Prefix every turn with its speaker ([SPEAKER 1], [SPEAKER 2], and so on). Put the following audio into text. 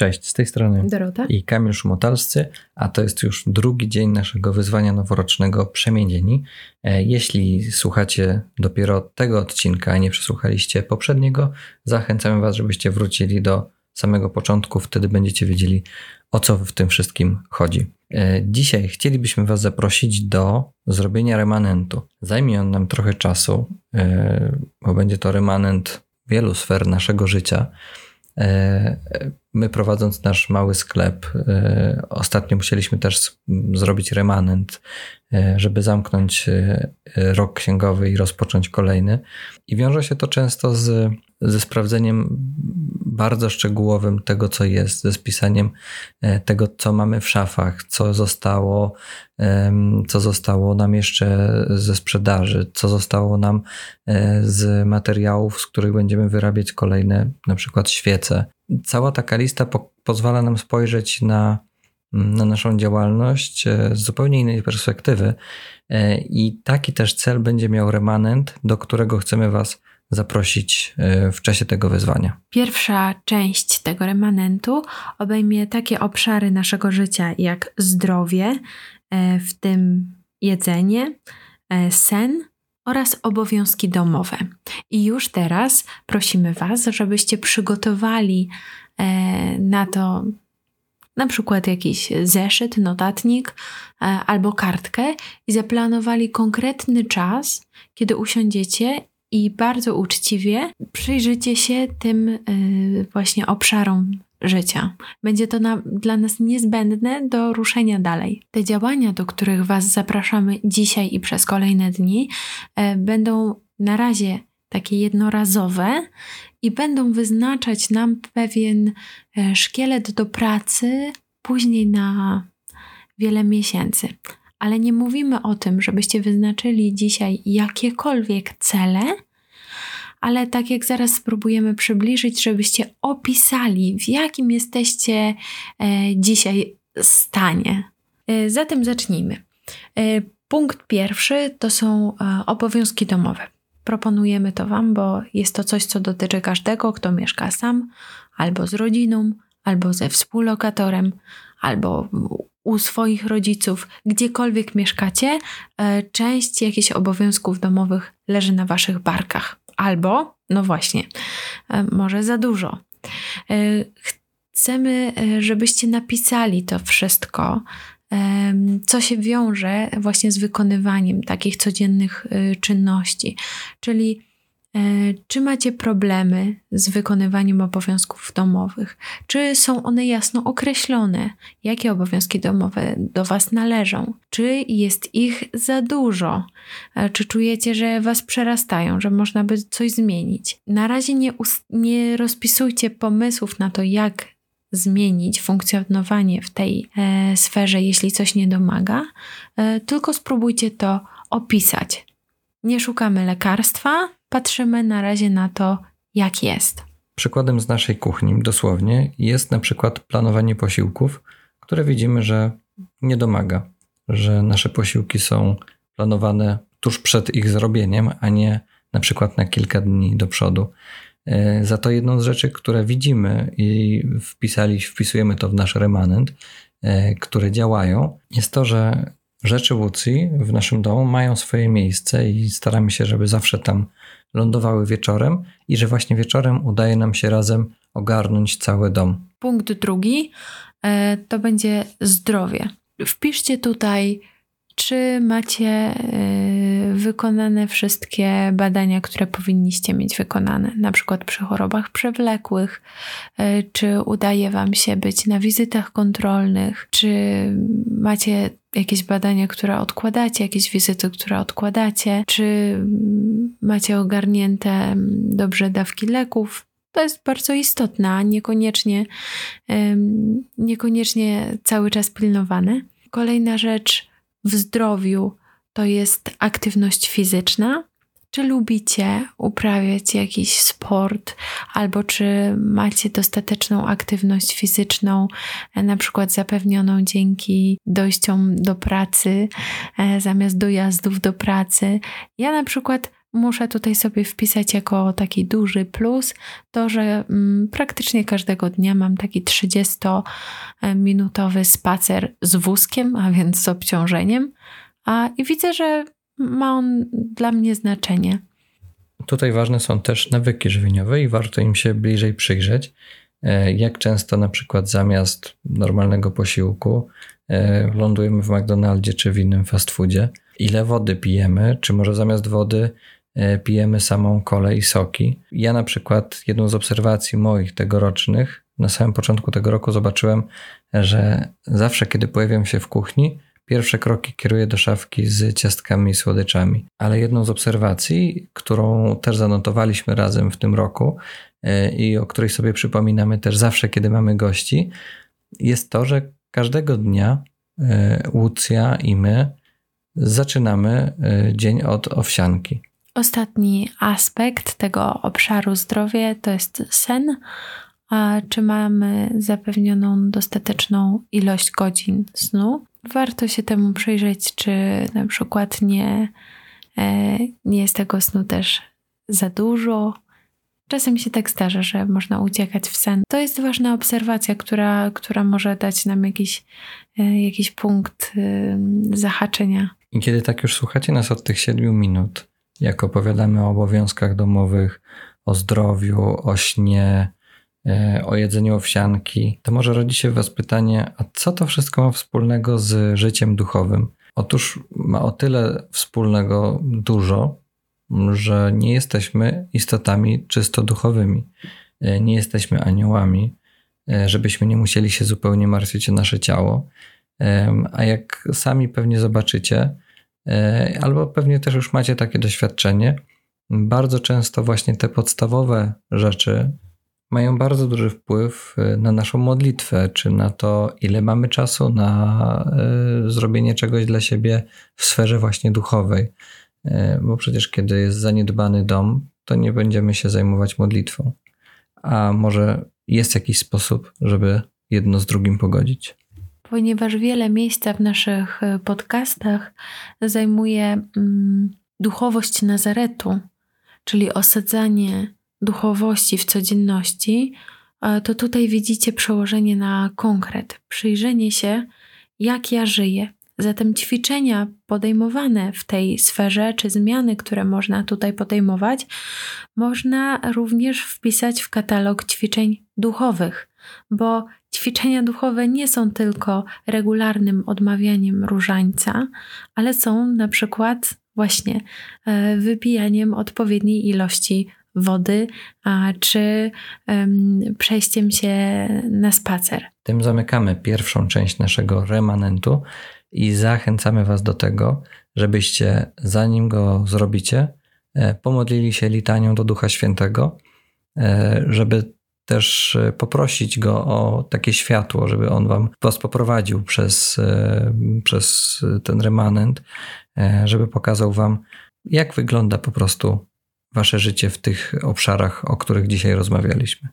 [SPEAKER 1] Cześć, z tej strony
[SPEAKER 2] Dorota
[SPEAKER 1] i Kamil Szumotalscy, a to jest już drugi dzień naszego wyzwania noworocznego Przemienieni. E, jeśli słuchacie dopiero tego odcinka, a nie przesłuchaliście poprzedniego, zachęcamy Was, żebyście wrócili do samego początku, wtedy będziecie wiedzieli, o co w tym wszystkim chodzi. E, dzisiaj chcielibyśmy Was zaprosić do zrobienia remanentu. Zajmie on nam trochę czasu, e, bo będzie to remanent wielu sfer naszego życia. My prowadząc nasz mały sklep, e, ostatnio musieliśmy też zrobić remanent, e, żeby zamknąć e, rok księgowy i rozpocząć kolejny. I wiąże się to często z, ze sprawdzeniem bardzo szczegółowym tego, co jest, ze spisaniem tego, co mamy w szafach, co zostało, co zostało nam jeszcze ze sprzedaży, co zostało nam z materiałów, z których będziemy wyrabiać kolejne, na przykład świece cała taka lista po, pozwala nam spojrzeć na, na naszą działalność e, z zupełnie innej perspektywy. E, I taki też cel będzie miał remanent, do którego chcemy Was zaprosić e, w czasie tego wyzwania.
[SPEAKER 2] Pierwsza część tego remanentu obejmie takie obszary naszego życia jak zdrowie, w tym jedzenie, sen oraz obowiązki domowe. I już teraz prosimy Was, żebyście przygotowali e, na to na przykład jakiś zeszyt, notatnik e, albo kartkę i zaplanowali konkretny czas, kiedy usiądziecie i bardzo uczciwie przyjrzycie się tym e, właśnie obszarom życia. Będzie to na, dla nas niezbędne do ruszenia dalej. Te działania, do których Was zapraszamy dzisiaj i przez kolejne dni, e, będą na razie takie jednorazowe i będą wyznaczać nam pewien e, szkielet do pracy później na wiele miesięcy. Ale nie mówimy o tym, żebyście wyznaczyli dzisiaj jakiekolwiek cele, ale tak jak zaraz spróbujemy przybliżyć, żebyście opisali, w jakim jesteście e, dzisiaj stanie. E, zatem zacznijmy. E, punkt pierwszy to są obowiązki domowe. Proponujemy to Wam, bo jest to coś, co dotyczy każdego, kto mieszka sam, albo z rodziną, albo ze współlokatorem, albo u swoich rodziców, gdziekolwiek mieszkacie, część jakichś obowiązków domowych leży na Waszych barkach. Albo, no właśnie, e, może za dużo. E, chcemy, e, żebyście napisali to wszystko, co się wiąże właśnie z wykonywaniem takich codziennych czynności. Czyli czy macie problemy z wykonywaniem obowiązków domowych? Czy są one jasno określone? Jakie obowiązki domowe do Was należą? Czy jest ich za dużo? E, czy czujecie, że Was przerastają, że można by coś zmienić? Na razie nie, nie rozpisujcie pomysłów na to, jak zmienić funkcjonowanie w tej e, sferze, jeśli coś nie domaga, e, tylko spróbujcie to opisać. Nie szukamy lekarstwa, patrzymy na razie na to, jak jest.
[SPEAKER 1] Przykładem z naszej kuchni, dosłownie, jest na przykład planowanie posiłków, które widzimy, że nie domaga, że nasze posiłki są planowane tuż przed ich zrobieniem, a nie na przykład na kilka dni do przodu. E, za to jedną z rzeczy, które widzimy i wpisali, wpisujemy to w nasz remanent, e, które działają, jest to, że rzeczy Łucji w naszym domu mają swoje miejsce i staramy się, żeby zawsze tam lądowały wieczorem i że właśnie wieczorem udaje nam się razem ogarnąć cały dom.
[SPEAKER 2] Punkt drugi e, to będzie zdrowie. Wpiszcie tutaj, czy macie e, wykonane wszystkie badania, które powinniście mieć wykonane, na przykład przy chorobach przewlekłych, e, czy udaje Wam się być na wizytach kontrolnych, czy macie jakieś badania, które odkładacie, jakieś wizyty, które odkładacie, czy macie ogarnięte dobrze dawki leków. To jest bardzo istotne, niekoniecznie, niekoniecznie cały czas pilnowane. Kolejna rzecz w zdrowiu to jest aktywność fizyczna. Czy lubicie uprawiać jakiś sport, albo czy macie dostateczną aktywność fizyczną, e, na przykład zapewnioną dzięki dojściom do pracy, e, zamiast dojazdów do pracy? Ja na przykład muszę tutaj sobie wpisać jako taki duży plus to, że mm, praktycznie każdego dnia mam taki 30-minutowy spacer z wózkiem, a więc z obciążeniem. A, I widzę, że ma on dla mnie znaczenie.
[SPEAKER 1] Tutaj ważne są też nawyki żywieniowe i warto im się bliżej przyjrzeć. E, jak często na przykład zamiast normalnego posiłku e, lądujemy w McDonaldzie czy w innym fast foodzie, ile wody pijemy, czy może zamiast wody pijemy samą kolę i soki. Ja na przykład jedną z obserwacji moich tegorocznych, na samym początku tego roku zobaczyłem, że zawsze kiedy pojawiam się w kuchni, pierwsze kroki kieruję do szafki z ciastkami i słodyczami. Ale jedną z obserwacji, którą też zanotowaliśmy razem w tym roku e, i o której sobie przypominamy też zawsze, kiedy mamy gości, jest to, że każdego dnia e, Łucja i my zaczynamy e, dzień od owsianki.
[SPEAKER 2] Ostatni aspekt tego obszaru zdrowia to jest sen. A czy mamy zapewnioną dostateczną ilość godzin snu? warto się temu przyjrzeć, czy na przykład nie, e, nie jest tego snu też za dużo. Czasem się tak zdarza, że można uciekać w sen. To jest ważna obserwacja, która, która może dać nam jakiś, e, jakiś punkt zahaczenia.
[SPEAKER 1] I kiedy tak już słuchacie nas od tych siedmiu minut, jak opowiadamy o obowiązkach domowych, o zdrowiu, o śnie, E, o jedzeniu owsianki, to może rodzi się w Was pytanie, a co to wszystko ma wspólnego z życiem duchowym? Otóż ma o tyle wspólnego dużo, że nie jesteśmy istotami czysto duchowymi. E, nie jesteśmy aniołami, e, żebyśmy nie musieli się zupełnie martwić o nasze ciało. A jak sami pewnie zobaczycie, albo pewnie też już macie takie doświadczenie, bardzo często właśnie te podstawowe rzeczy, mają bardzo duży wpływ y, na naszą modlitwę, czy na to, ile mamy czasu na y, zrobienie czegoś dla siebie w sferze właśnie duchowej. Bo przecież, kiedy jest zaniedbany dom, to nie będziemy się zajmować modlitwą. A może jest jakiś sposób, żeby jedno z drugim pogodzić?
[SPEAKER 2] Ponieważ wiele miejsca w naszych podcastach zajmuje mm, duchowość Nazaretu, czyli osadzanie duchowości w codzienności, e, to tutaj widzicie przełożenie na konkret, przyjrzenie się, jak ja żyję. Zatem ćwiczenia podejmowane w tej sferze, czy zmiany, które można tutaj podejmować, można również wpisać w katalog ćwiczeń duchowych, bo ćwiczenia duchowe nie są tylko regularnym odmawianiem różańca, ale są na przykład właśnie e, wypijaniem odpowiedniej ilości wody, czy przejściem się na spacer.
[SPEAKER 1] Tym zamykamy pierwszą część naszego remanentu i zachęcamy Was do tego, żebyście zanim go zrobicie, e, pomodlili się litanią do Ducha Świętego, e, żeby też e, poprosić go o takie światło, żeby on wam was poprowadził przez, przez ten remanent, żeby pokazał wam, jak wygląda po prostu wasze życie w tych obszarach, o których dzisiaj rozmawialiśmy.